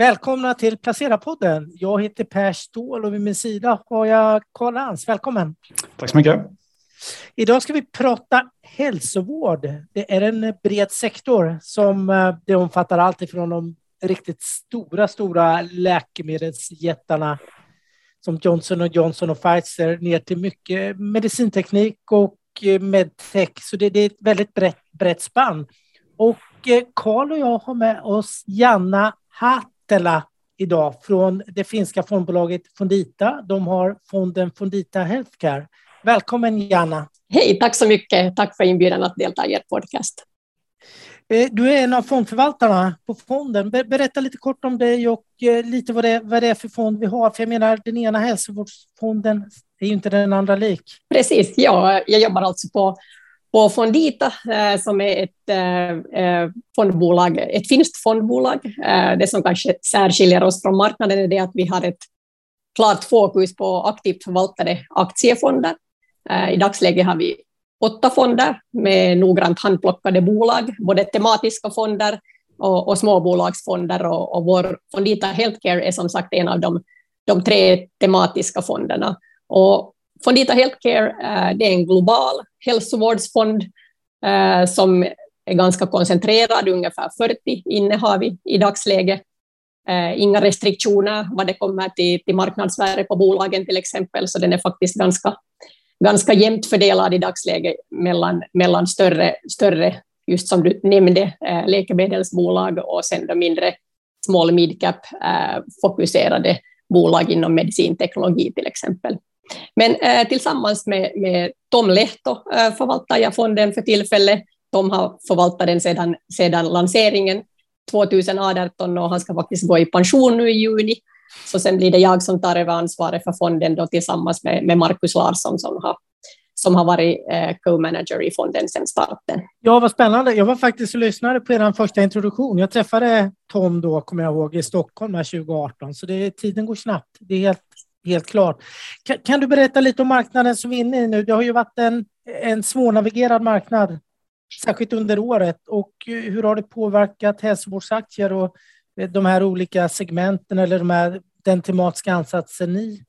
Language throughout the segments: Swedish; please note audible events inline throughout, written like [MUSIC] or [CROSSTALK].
Välkomna till Placera-podden. Jag heter Per Ståhl och vid min sida har jag Karl Lantz. Välkommen. Tack så mycket. Idag ska vi prata hälsovård. Det är en bred sektor som eh, det omfattar allt ifrån de riktigt stora, stora läkemedelsjättarna som Johnson Johnson och Pfizer ner till mycket medicinteknik och eh, medtech. Så det, är ett väldigt brett, brett spann. Och eh, Karl och jag har med oss Janna Hattela idag från det finska fondbolaget Fondita. De har fonden Fondita Healthcare. Välkommen Janna. Hej, tack så mycket. Tack för inbjudan att delta i er podcast. Eh, du är en av fondförvaltarna på fonden. Berätta lite kort om dig och eh, lite vad det, vad det är för fond vi har. För jag menar, den ena hälsovårdsfonden är ju inte den andra lik. Precis, ja, jag jobbar alltså på, på Fondita eh, som är ett eh, eh, fondbolag, ett finskt fondbolag. Det som kanske särskiljer oss från marknaden är det att vi har ett klart fokus på aktivt förvaltade aktiefonder. I dagsläget har vi åtta fonder med noggrant handplockade bolag, både tematiska fonder och, och småbolagsfonder. Och, och vår Fondita Healthcare är som sagt en av de, de tre tematiska fonderna. Och Fondita Healthcare eh, det är en global hälsovårdsfond eh, som är ganska koncentrerad, ungefär 40 innehar vi i dagsläget. Eh, inga restriktioner vad det kommer till, till marknadsvärde på bolagen till exempel, så den är faktiskt ganska ganska jämnt fördelad i dagsläget mellan, mellan större, större, just som du nämnde, läkemedelsbolag och sen de mindre small midcap-fokuserade bolag inom medicinteknologi till exempel. Men eh, tillsammans med, med Tom Lehto eh, förvaltar jag fonden för tillfället. Tom har förvaltat den sedan, sedan lanseringen 2018 och han ska faktiskt gå i pension nu i juni. Så sen blir det jag som tar över ansvaret för fonden då tillsammans med, med Markus Larsson som har, som har varit eh, co-manager i fonden sedan starten. Ja, vad spännande. Jag var faktiskt och lyssnade på er första introduktion. Jag träffade Tom då, kommer jag ihåg, i Stockholm 2018, så det, tiden går snabbt. Det är helt, helt klart. Kan, kan, du berätta lite om marknaden som vi är inne i nu? Det har ju varit en, en svårnavigerad marknad, särskilt under året. Och hur har det påverkat hälsovårdsaktier och de här olika segmenten eller de här, den tematiska ansatsen ni,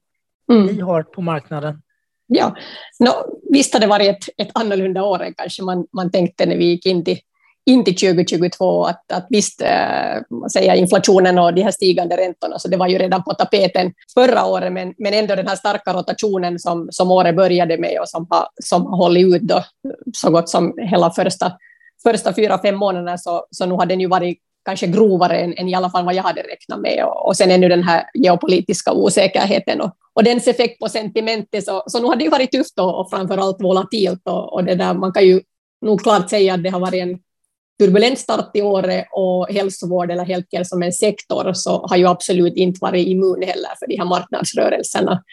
mm. ni har på marknaden? Ja, no, visst har det varit ett, ett annorlunda år än kanske man, man tänkte när vi gick in till, in till 2022, att, att visst, eh, äh, säga inflationen och de här stigande räntorna, så det var ju redan på tapeten förra året, men, men ändå den här starka rotationen som, som året började med och som har, som har hållit ut då, så gott som hela första, första fyra, fem månaderna, så, så nu har den ju varit kanske grovare än, än, i alla fall vad jag hade räknat med. Och, och sen ännu den här geopolitiska osäkerheten och, och dens effekt på sentimentet. Så, så nu har det ju varit tufft och, och framförallt volatilt. Och, och det där, man kan ju nog klart säga att det har varit en turbulent start i året och hälsovård eller healthcare som en sektor så har ju absolut inte varit immun heller för de här marknadsrörelserna.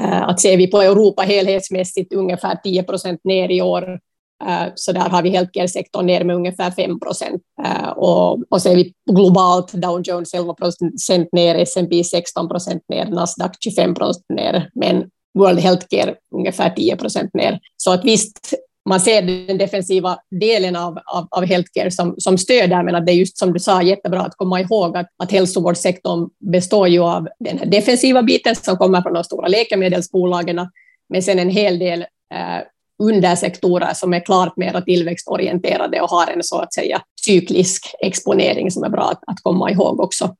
Eh, att ser vi på Europa helhetsmässigt ungefär 10 procent ner i år eh, så där har vi healthcare-sektorn ner med ungefär 5 procent. Eh, och, och ser vi globalt Dow Jones 11 procent ner, S&P 16 procent ner, Nasdaq 25 procent ner, men World Healthcare ungefär 10 procent ner. Så att visst, man ser den defensiva delen av, av, av healthcare som, som stöd där, men att det är just som du sa jättebra att komma ihåg att, att hälsovårdssektorn består ju av den här defensiva biten som kommer från de stora läkemedelsbolagen, men sen en hel del eh, undersektorer som är klart mer tillväxtorienterade och har en så att säga cyklisk exponering som är bra att, att komma ihåg också.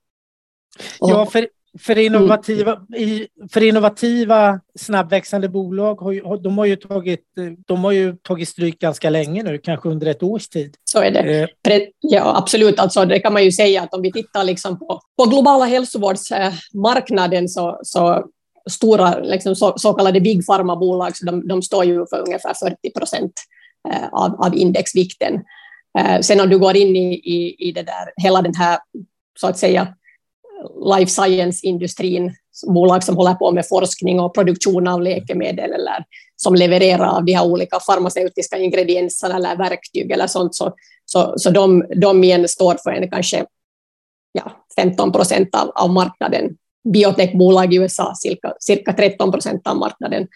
Ja, för, för, innovativa, mm. för innovativa snabbväxande bolag har ju, de har ju, tagit, de har ju tagit stryk ganska länge nu, kanske under ett års tid. Så är det. Eh. Ja, absolut. Alltså, det kan man ju säga att om vi tittar liksom på, på globala hälsovårdsmarknaden så, så stora liksom, så, så, kallade big pharma-bolag, de, de står ju för ungefär 40 procent eh, av, av indexvikten. Eh, sen om du går in i, i, i det där, hela den här så att säga life science-industrin, bolag som håller på med forskning och produktion av läkemedel eller som levererar av de här olika farmaceutiska ingredienserna eller verktyg eller sånt, så, så, så de, de igen står för en kanske ja, 15 procent av, av marknaden biotechbolag i USA, cirka, cirka 13 procent av marknaden.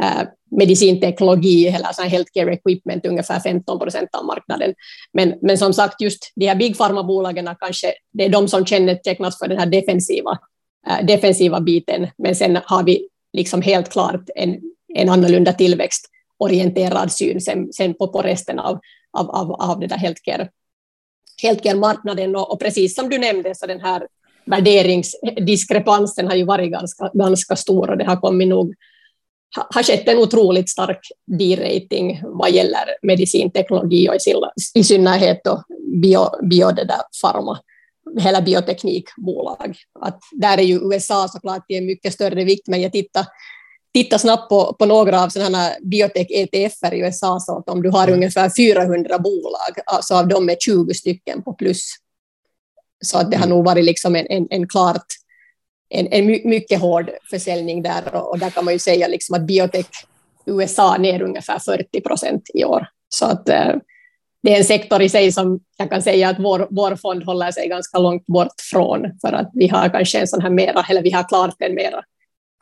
Eh, medicinteknologi eller sån healthcare equipment, ungefär 15 procent av marknaden. Men, men som sagt, just de här big pharma-bolagen kanske, det är de som kännetecknas för den här defensiva, äh, defensiva biten, men sen har vi liksom helt klart en, en annorlunda tillväxtorienterad syn sen, sen på, på resten av, av, av, av det där healthcare, healthcare-marknaden. Och, och precis som du nämnde, så den här värderingsdiskrepansen har ju varit ganska, ganska stor och det har kommit nog har skett en otroligt stark D-rating vad gäller medicinteknologi och i synnerhet då bio, bio det där pharma, hela bioteknikbolag. Att där är ju USA såklart i en mycket större vikt, men jag tittar, tittar snabbt på, på några av sådana biotech-ETF i USA, så att om du har mm. ungefär 400 bolag, så av dem är 20 stycken på plus. Så att det har mm. nog varit liksom en, en, en klart en, en mycket hård försäljning där och, där kan man ju säga liksom att biotech USA ner ungefär 40 procent i år. Så att eh, det är en sektor i sig som jag kan säga att vår, vår fond håller sig ganska långt bort från för att vi har kanske en sån här mera, eller vi har klart en mera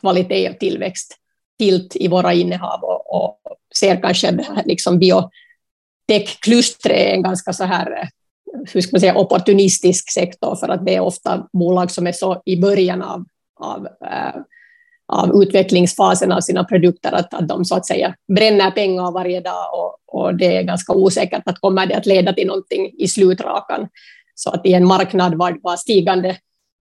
kvalitet och tillväxt tilt i våra innehav och, och ser kanske det här liksom biotech-klustret en ganska så här eh, hur ska man säga, opportunistisk sektor, för att det är ofta bolag som är så i början av, av, äh, av utvecklingsfasen av sina produkter, att, att de så att säga bränner pengar varje dag och, och det är ganska osäkert att kommer det att leda till någonting i slutrakan. Så att i en marknad var, var stigande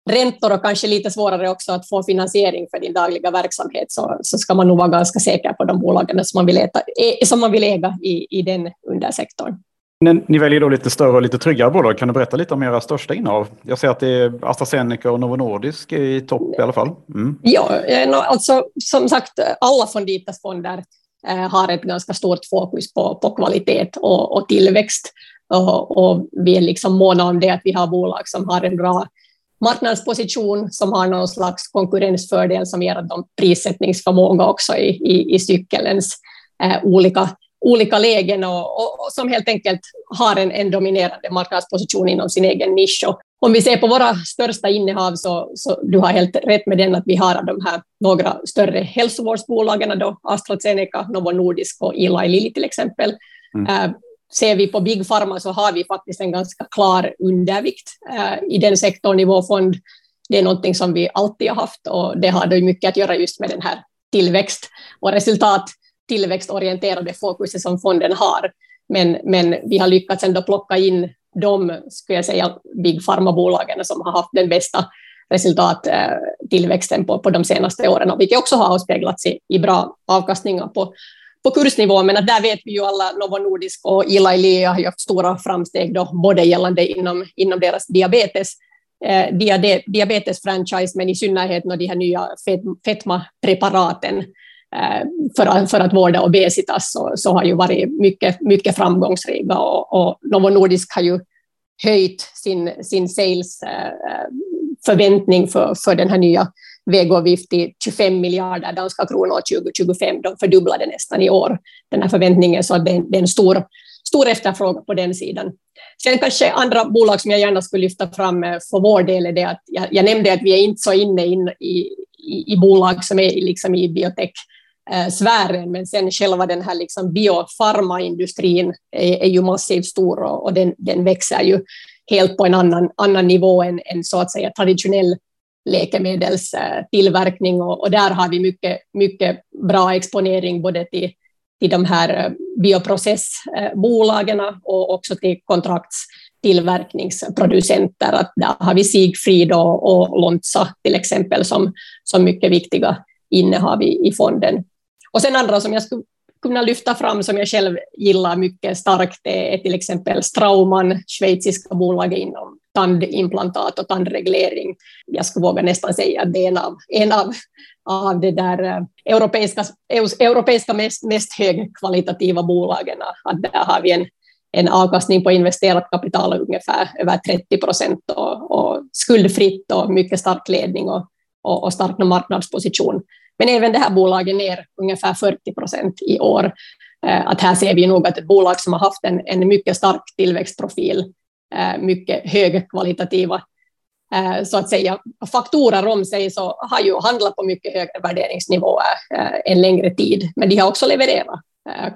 räntor och kanske lite svårare också att få finansiering för din dagliga verksamhet, så, så ska man nog vara ganska säker på de bolagen som man vill, äta, eh, som man vill äga i, i den undersektorn. Ni väljer då lite större och lite tryggare bolag. Kan du berätta lite om era största innehav? Jag ser att det är AstraZeneca och Novo Nordisk i topp i alla fall. Mm. Ja, eh, alltså som sagt, alla Fonditas fonder eh, har ett ganska stort fokus på, på kvalitet och, och tillväxt. Och, och, vi är liksom måna om det att vi har bolag som har en bra marknadsposition, som har någon slags konkurrensfördel som ger dem prissättningsförmåga också i, i, i cykelns eh, olika olika lägen och, och, och, som helt enkelt har en, en dominerande marknadsposition inom sin egen nisch. Och om vi ser på våra största innehav så, så du har helt rätt med den att vi har de här några större hälsovårdsbolagen, då AstraZeneca, Novo Nordisk och Eli Lilly till exempel. Mm. Uh, ser vi på Big Pharma så har vi faktiskt en ganska klar undervikt uh, i den sektorn i vår fond. Det är någonting som vi alltid har haft och det har då mycket att göra just med den här tillväxt och resultat tillväxtorienterade fokuset som fonden har. Men, men vi har lyckats ändå plocka in de, skulle jag säga, big pharma-bolagen som har haft den bästa resultattillväxten eh, på, på de senaste åren, vilket också har avspeglats i, i bra avkastningar på, på kursnivå, men att där vet vi ju alla, Novo Nordisk och Eli Lilly har gjort stora framsteg, då, både gällande inom, inom deras diabetes, eh, diabetes-franchise, men i synnerhet när de här nya fetma-preparaten Eh, för att, för att vårda obesitas så, så har ju varit mycket, mycket framgångsrika och, och Novo Nordisk har ju höjt sin, sin sales eh, förväntning för, för den här nya vägavgift till 25 miljarder danska kronor 2025. De fördubblade nästan i år den här förväntningen, så det, det är en stor, stor efterfrågan på den sidan. Sen kanske andra bolag som jag gärna skulle lyfta fram eh, för vår del är det att jag, jag nämnde att vi är inte så inne in i, i, i bolag som är liksom i biotech eh, sfären, men sen själva den här liksom biofarmaindustrin är, är ju massivt stor och, och den, den, växer ju helt på en annan, annan nivå än, än så att säga traditionell läkemedelstillverkning och, och där har vi mycket, mycket bra exponering både till, till de här eh, bioprocessbolagen och också till kontraktstillverkningsproducenter. Att där har vi Sigfrid och, och Lonza till exempel som, som mycket viktiga innehav i, i fonden. Och sen andra som jag skulle kunna lyfta fram som jag själv gillar mycket starkt är till exempel Straumann, schweiziska bolag inom tandimplantat och tandreglering. Jag skulle våga nästan säga att det är en av, en av, av det där eh, europeiska, europeiska mest, mest högkvalitativa bolagen. Att där har vi en, en avkastning på investerat kapital ungefär över 30 procent och, och skuldfritt och mycket stark ledning och, och, och stark marknadsposition. Men även det här bolaget ner ungefär 40 procent i år. Eh, att här ser vi nog att ett bolag som har haft en, en mycket stark tillväxtprofil, eh, mycket högkvalitativa eh, så att säga faktorer om sig så har ju handlat på mycket högre värderingsnivåer en längre tid, men de har också levererat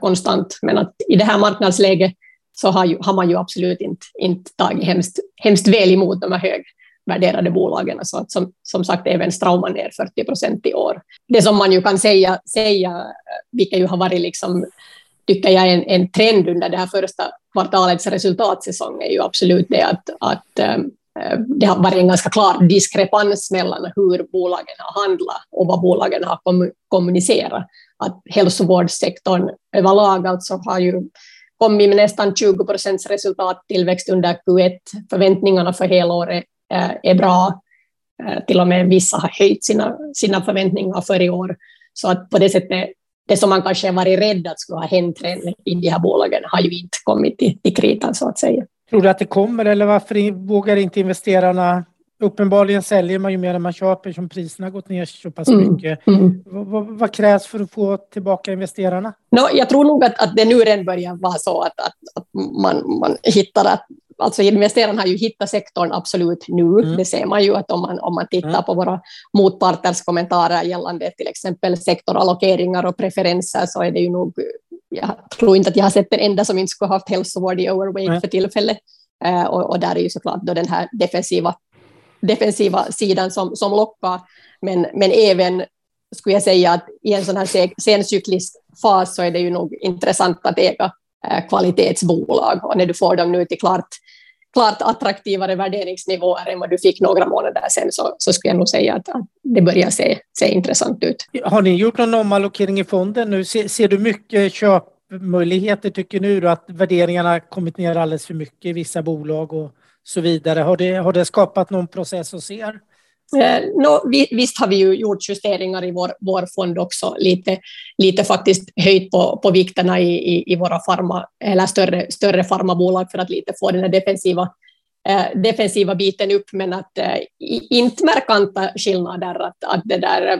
konstant. Men att i det här marknadsläget så har, ju, har man ju absolut inte, inte tagit hemskt, hemskt väl emot de här värderade bolagen. Så att som, som sagt, även Strauman ner 40 procent i år. Det som man ju kan säga, säga vilket ju har varit liksom tycker jag en, en trend under det här första kvartalets resultatsäsong är ju absolut det att, att eh, det har varit en ganska klar diskrepans mellan hur bolagen har handlat och vad bolagen har kommunicerat. Att hälsovårdssektorn överlag alltså har ju kommit med nästan 20 procents resultattillväxt under Q1. Förväntningarna för helåret är bra. Äh, till och med vissa har höjt sina, sina förväntningar för i år. Så att på det sättet det som man kanske varit rädd att skulle ha hänt i de här bolagen har ju inte kommit till, till kritan så att säga. Tror du att det kommer eller varför vågar inte investerarna Uppenbarligen säljer man ju mer än man köper som priserna gått ner så pass mm, mycket. Mm. Vad, vad, krävs för att få tillbaka investerarna? No, jag tror nog att, att det nu redan börjar vara så att, att, att man, man hittar att alltså investerarna har ju hittat sektorn absolut nu. Mm. Det ser man ju att om man, om man tittar mm. på våra motparters kommentarer gällande till exempel sektorallokeringar och preferenser så är det ju nog, jag tror inte att jag har sett den enda som inte skulle ha haft hälsovård i overweight mm. för tillfället. Uh, och, och, där är ju såklart då den här defensiva, defensiva sidan som, som lockar, men, men även skulle jag säga att i en sån här sencyklisk fas så är det ju nog intressant att äga Eh, kvalitetsbolag och när du får dem nu till klart, klart attraktivare värderingsnivåer än vad du fick några månader sedan så, så skulle jag nog säga att, att det börjar se, se intressant ut. Har ni gjort någon omallokering i fonden nu? Ser, ser du mycket köpmöjligheter tycker nu då att värderingarna kommit ner alldeles för mycket i vissa bolag och så vidare? Har det, har det skapat någon process hos er? Eh, no, visst har vi ju gjort justeringar i vår, vår fond också, lite, lite faktiskt höjt på, på vikterna i, i, i våra farma, eller större, större farmabolag för att lite få den här defensiva, eh, defensiva biten upp, men att eh, inte markanta skillnader. Att, att det där, eh,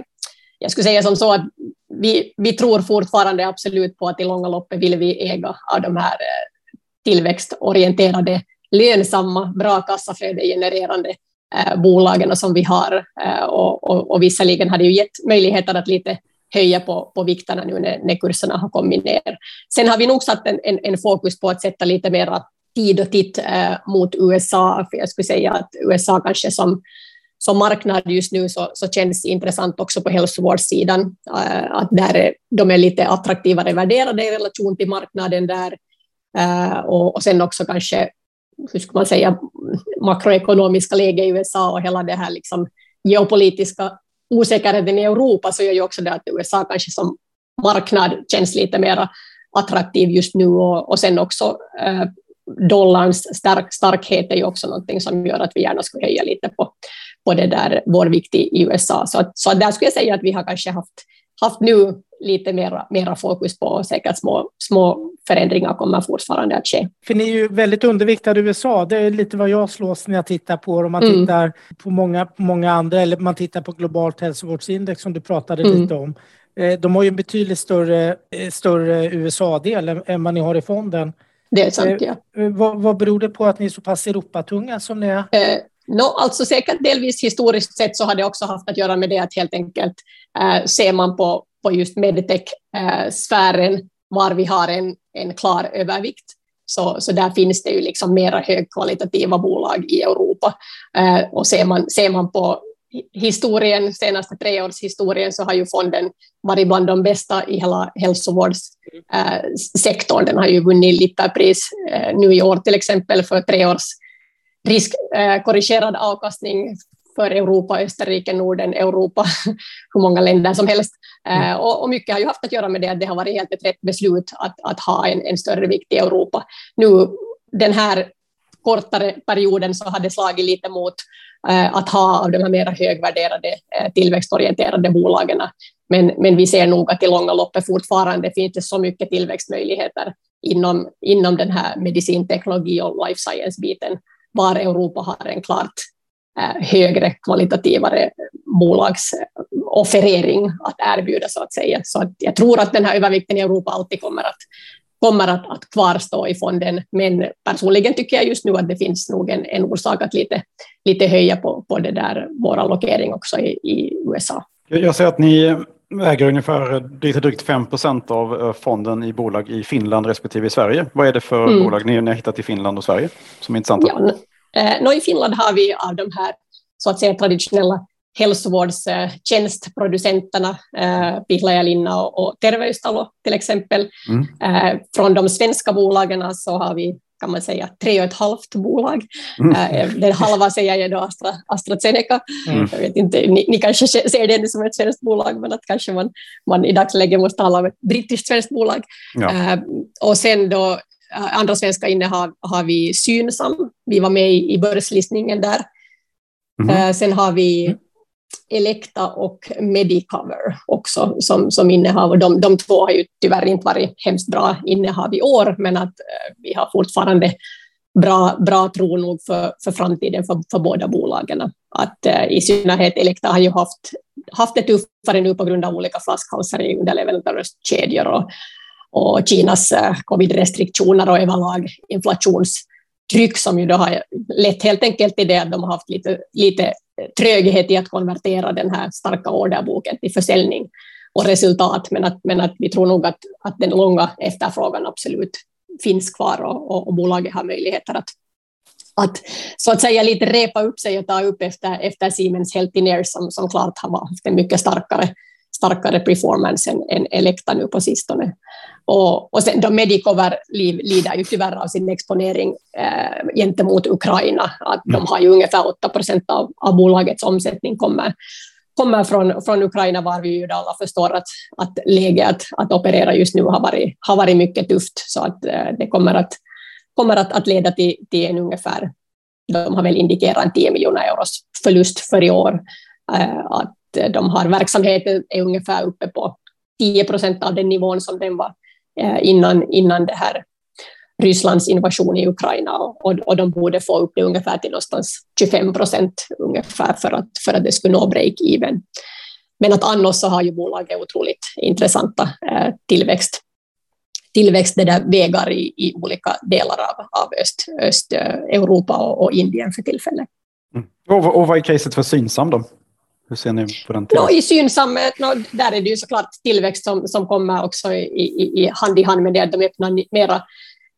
jag skulle säga som så att vi, vi tror fortfarande absolut på att i långa loppet vill vi äga av de här eh, tillväxtorienterade, lönsamma, bra kassaflödegenererande genererande Eh, bolagen som vi har. Eh, och, och, och visserligen har det ju gett möjligheter att lite höja på, på vikterna nu när, när kurserna har kommit ner. Sen har vi nog satt en, en, en fokus på att sätta lite mer tid och titt eh, mot USA, för jag skulle säga att USA kanske som, som marknad just nu så, så känns intressant också på hälsovårdssidan, eh, att där är, de är lite attraktivare värderade i relation till marknaden där, eh, och, och sen också kanske hur ska man säga, makroekonomiska läge i USA och hela det här liksom geopolitiska osäkerheten i Europa så gör ju också det att USA kanske som marknad känns lite mer attraktiv just nu och, och sen också eh, dollarns stark, starkhet är ju också någonting som gör att vi gärna skulle höja lite på, på det där, vår vikt i USA. Så, att, så där skulle jag säga att vi har kanske haft, haft nu lite mera, mera fokus på och säkert små, små förändringar kommer fortfarande att ske. För ni är ju väldigt underviktade i USA. Det är lite vad jag slås när jag tittar på Om man mm. tittar på många, många andra eller man tittar på globalt hälsovårdsindex som du pratade mm. lite om. Eh, de har ju en betydligt större, eh, större USA-del än vad ni har i fonden. Det är sant, ja. Eh, vad, vad beror det på att ni är så pass Europatunga som ni är? Eh, no, alltså säkert delvis historiskt sett så har det också haft att göra med det att helt enkelt eh, ser man på, på just medtech-sfären var vi har en, en klar övervikt. Så, så där finns det ju liksom mera högkvalitativa bolag i Europa. Eh, och ser man, ser man på historien, senaste treårshistorien, så har ju fonden varit bland de bästa i hela hälsovårdssektorn. Eh, Den har ju vunnit Lipperpris eh, nu i år till exempel för tre års riskkorrigerad avkastning för Europa, Österrike, Norden, Europa, [LAUGHS] hur många länder som helst. Mm. Eh, och, och, mycket har ju haft att göra med det att det har varit helt ett rätt beslut att, att ha en, en större vikt i Europa. Nu den här kortare perioden så har det slagit lite mot eh, att ha av de här mera högvärderade eh, tillväxtorienterade bolagen. Men, men vi ser nog att i långa loppet fortfarande finns det så mycket tillväxtmöjligheter inom, inom den här medicinteknologi och life science-biten, var Europa har en klart eh, högre kvalitativare bolagsofferering eh, att erbjuda så att säga. Så att jag tror att den här övervikten i Europa alltid kommer att, kommer att, att kvarstå i fonden. Men personligen tycker jag just nu att det finns nog en, en orsak att lite, lite höja på, på det där, vår allokering också i, i USA. Jag ser att ni äger ungefär lite drygt 5% av eh, fonden i bolag i Finland respektive i Sverige. Vad är det för mm. bolag ni, ni har hittat i Finland och Sverige som är intressanta? Ja, eh, I Finland har vi av de här så att säga traditionella hälsovårdstjänstproducenterna, eh, Pihlajalinna och, och Terveystalo till exempel. Mm. Eh, från de svenska bolagen så har vi kan man säga, tre och ett halvt bolag. Mm. Eh, den halva säger jag då Astra, AstraZeneca. Mm. Jag vet inte, ni, ni, kanske ser det som ett svenskt bolag, men att kanske man, man i dagsläget måste tala om ett brittiskt svenskt bolag. Ja. Eh, och sen då eh, andra svenska innehav har vi Synsam. Vi var med i, i börslistningen där. Mm. Sen har vi mm. Elekta och Medicover också som, som innehav. Och de, de två har ju tyvärr inte varit hemskt bra innehav i år, men att eh, vi har fortfarande bra, bra tro nog för, för framtiden för, för båda bolagen. Att, eh, I synnerhet Elekta har ju haft, haft det tuffare nu på grund av olika flaskhalsar i underleverantörskedjor och, och Kinas eh, covid-restriktioner och överlag inflationstryck som ju då har lett helt enkelt till det att de har haft lite, lite tröghet i att konvertera den här starka orderboken till försäljning och resultat, men att, men att vi tror nog att, att den långa efterfrågan absolut finns kvar och, och, och bolaget har möjligheter att, att så att säga lite repa upp sig och ta upp efter, efter Siemens Healthineers som, som klart har haft en mycket starkare, starkare performance än, än Elekta nu på sistone. Och, och sen då Medicover lider ju tyvärr av sin exponering eh, gentemot Ukraina. Att de mm. har ju ungefär 8 procent av, av bolagets omsättning kommer, kommer från, från Ukraina, var vi ju alla förstår att, att läget att, att operera just nu har varit, har varit mycket tufft. Så att eh, det kommer att, kommer att, att leda till, till en ungefär, de har väl indikerat en 10 miljoner euros förlust för i år. Eh, att Eh, de har verksamheten är ungefär uppe på 10 procent av den nivån som den var eh, innan, innan det här Rysslands invasion i Ukraina och, och de borde få upp det ungefär till någonstans 25 procent ungefär för att, för att det skulle nå break-even. Men att annars så har ju bolaget otroligt intressanta eh, tillväxt, tillväxt det där vägar i, i olika delar av, av öst, Östeuropa eh, och, och Indien för tillfället. Mm. Och, och vad är caset för Synsam då? Hur ser ni på den no, I Synsam, no, där är det ju såklart tillväxt som, som kommer också i, i, i hand i hand med det att de öppnar mera,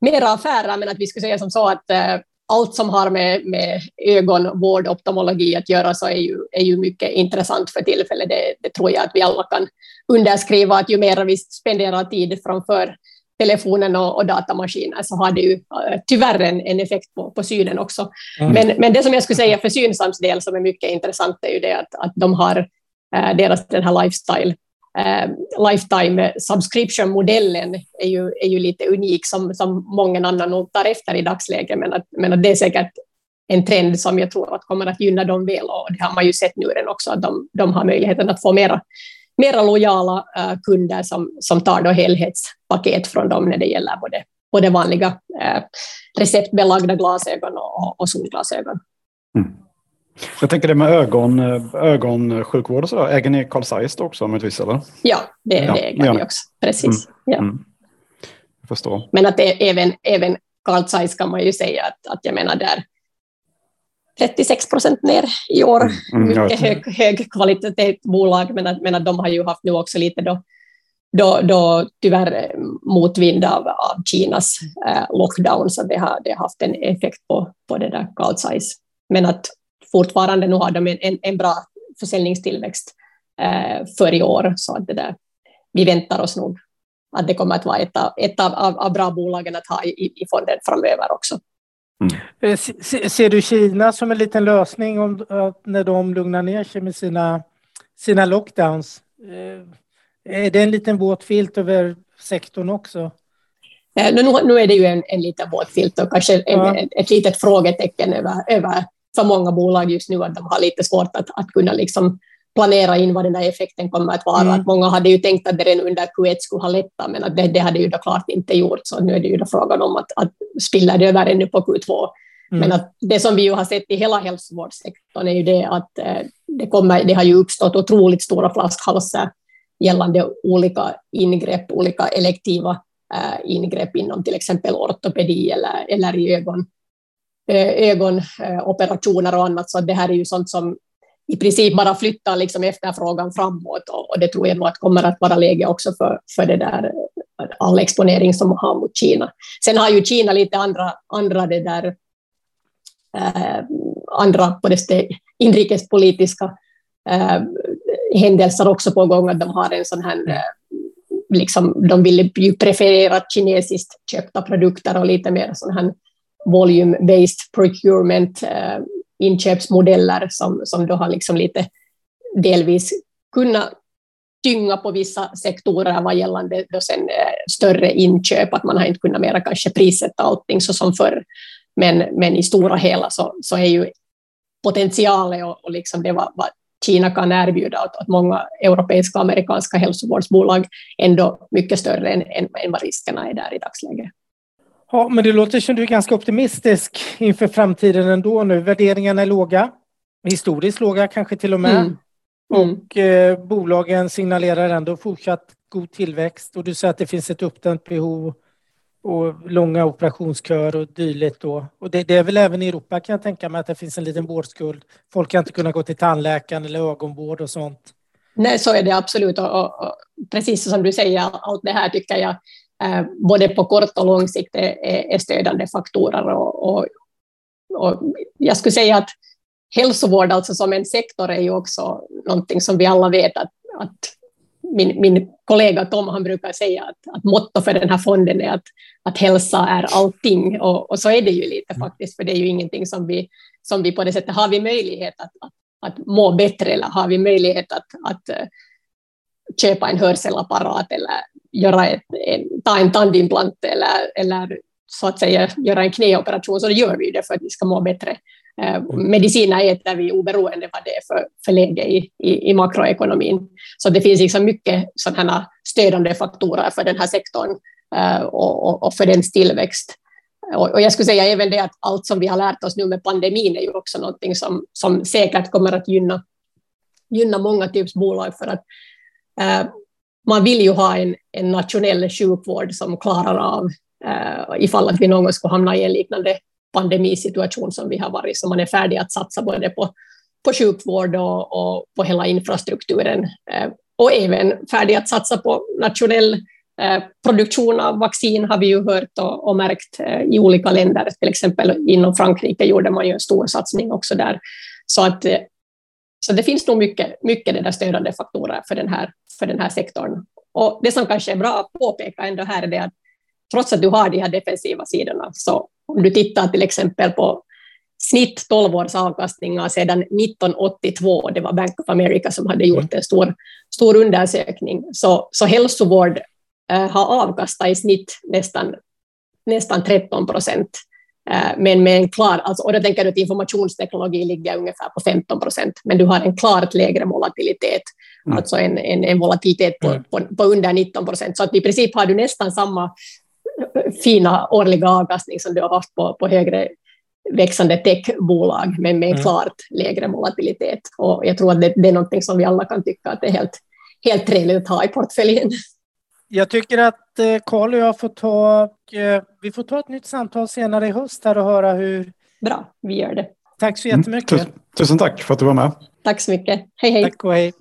mera affärer, men att vi skulle säga som så att eh, allt som har med, med ögonvård, optomologi att göra så är ju, är ju mycket intressant för tillfället. Det, det tror jag att vi alla kan underskriva, att ju mer vi spenderar tid framför telefonen och, och datamaskiner så har det ju uh, tyvärr en, en effekt på, på synen också. Mm. Men, men det som jag skulle säga för Synsams del som är mycket intressant är ju det att, att de har uh, deras den här lifestyle uh, lifetime subscription-modellen är ju, är ju lite unik som, som många andra nog tar efter i dagsläget, men att, men att det är säkert en trend som jag tror att kommer att gynna dem väl och det har man ju sett nu redan också att de, de har möjligheten att få mera mera lojala uh, kunder som, som tar då helhetspaket från dem när det gäller både, både vanliga uh, receptbelagda glasögon och, och solglasögon. Mm. Jag tänker det med ögon, ögonsjukvård och så, äger ni Carl Zeiss också möjligtvis? Eller? Ja, det, ja, det äger vi också. Precis. Mm. Ja. Mm. Jag förstår. Men att det, även, även Carl Zeiss kan man ju säga att, att jag menar där 36 procent ner i år. Mm, mm Mycket hög, kvalitet bolag, men att, men att de har ju haft nu också lite då, då, då tyvärr motvind av, av Kinas eh, lockdown, så det har, det har haft en effekt på, på det där Carl Zeiss. Men att fortfarande nu har de en, en, en bra försäljningstillväxt eh, för i år, så att det där, vi väntar oss nog att det kommer att vara ett av, ett av, av, av bra bolagen att ha i, i fonden framöver också. Mm. Eh, ser du Kina som en liten lösning om, när de lugnar ner sig med sina, sina lockdowns? Eh, är det en liten våt filt över sektorn också? Eh, nu, nu är det ju en, en liten våt filt och kanske en, ja. ett litet frågetecken över, över för många bolag just nu att de har lite svårt att, att kunna liksom planera in vad den där effekten kommer att vara. Mm. Att många hade ju tänkt att det redan under Q1 skulle ha lättat, men att det, det hade ju då klart inte gjort, så nu är det ju då frågan om att, att spilla det över ännu på Q2. Mm. Men att det som vi ju har sett i hela hälsovårdssektorn är ju det att eh, det, kommer, det har ju uppstått otroligt stora flaskhalsar gällande olika ingrepp, olika elektiva äh, ingrepp inom till exempel ortopedi eller, eller i ögon, äh, ögonoperationer och annat. Så det här är ju sånt som i princip bara flyttar liksom efterfrågan framåt och, och det tror jag nog att kommer att vara läge också för, för det där all exponering som man har mot Kina. Sen har ju Kina lite andra, andra det där eh, andra på det inrikespolitiska eh, händelser också på gång, att de har en sån här eh, liksom, de vill ju preferera kinesiskt köpta produkter och lite mer sån här volume-based procurement eh, inköpsmodeller som, som då har liksom lite delvis kunnat tynga på vissa sektorer vad gällande då sen, eh, större inköp, att man har inte kunnat mera kanske prissätta allting så som förr. Men, men i stora hela så, så är ju potentialen och, och liksom det vad, vad Kina kan erbjuda åt, åt många europeiska och amerikanska hälsovårdsbolag ändå mycket större än, än, än vad riskerna är där i dagsläget. Ja, men det låter som du är ganska optimistisk inför framtiden ändå nu. Värderingarna är låga, historiskt låga kanske till och med. Mm. Mm. Och eh, bolagen signalerar ändå fortsatt god tillväxt och du säger att det finns ett uppdämt behov och långa operationsköer och dylikt då. Och det, det, är väl även i Europa kan jag tänka mig att det finns en liten vårdskuld. Folk kan inte kunna gå till tandläkaren eller ögonvård och sånt. Nej, så är det absolut. Och, och, och precis som du säger, allt det här tycker jag både på kort och lång sikt är, är stödjande faktorer. Och, och, och, jag skulle säga att hälsovård alltså som en sektor är ju också någonting som vi alla vet att, att min, min kollega Tom han brukar säga att, att motto för den här fonden är att, att hälsa är allting. Och, och så är det ju lite mm. faktiskt, för det är ju ingenting som vi, som vi på det sättet, har vi möjlighet att, att, att må bättre eller har vi möjlighet att, att uh, köpa en hörselapparat eller göra ett, en, ta en tandimplant eller, eller så att säga göra en knäoperation, så då gör vi det för att vi ska må bättre. Mm. Mediciner äter vi oberoende vad det är för, för läge i, i, i makroekonomin. Så det finns liksom mycket sådana stödande faktorer för den här sektorn uh, och, och, för dens tillväxt. Och, och, jag skulle säga även det att allt som vi har lärt oss nu med pandemin är ju också någonting som, som säkert kommer att gynna, gynna många typs bolag för att Eh, man vill ju ha en, en nationell sjukvård som klarar av uh, ifall att vi någon gång skulle hamna i en liknande pandemisituation som vi har varit, så man är färdig att satsa både på, på sjukvård och, och på hela infrastrukturen eh, och även färdig att satsa på nationell eh, produktion av vaccin har vi ju hört och, och märkt eh, i olika länder, till exempel inom Frankrike gjorde man ju en stor satsning också där. Så, att, eh, så det finns nog mycket, mycket det där stödjande faktorer för den, här, för den här sektorn. Och det som kanske är bra att påpeka ändå här är det att trots att du har de här defensiva sidorna så om du tittar till exempel på snitt 12 års avkastningar sedan 1982, det var Bank of America som hade gjort en stor, stor undersökning, så, så hälsovård eh, har avkastat i snitt nästan, nästan 13 procent. Eh, men med en klar, alltså, och då tänker du att informationsteknologi ligger ungefär på 15 procent, men du har en klart lägre volatilitet, mm. alltså en, en, en volatilitet på, mm. på, på, under 19 procent. Så att i princip har du nästan samma fina årliga avkastning som du har haft på, på högre växande techbolag, men med en mm. klart lägre volatilitet. Och jag tror att det, det är något som vi alla kan tycka att det är helt, helt trevligt att ha i portföljen. Jag tycker att eh, Karl och jag får ta, eh, vi får ta ett nytt samtal senare i höst här och höra hur... Bra, vi gör det. Tack så jättemycket. Mm, tusen, tusen tack för att du var med. Tack så mycket. Hej hej. Tack och hej.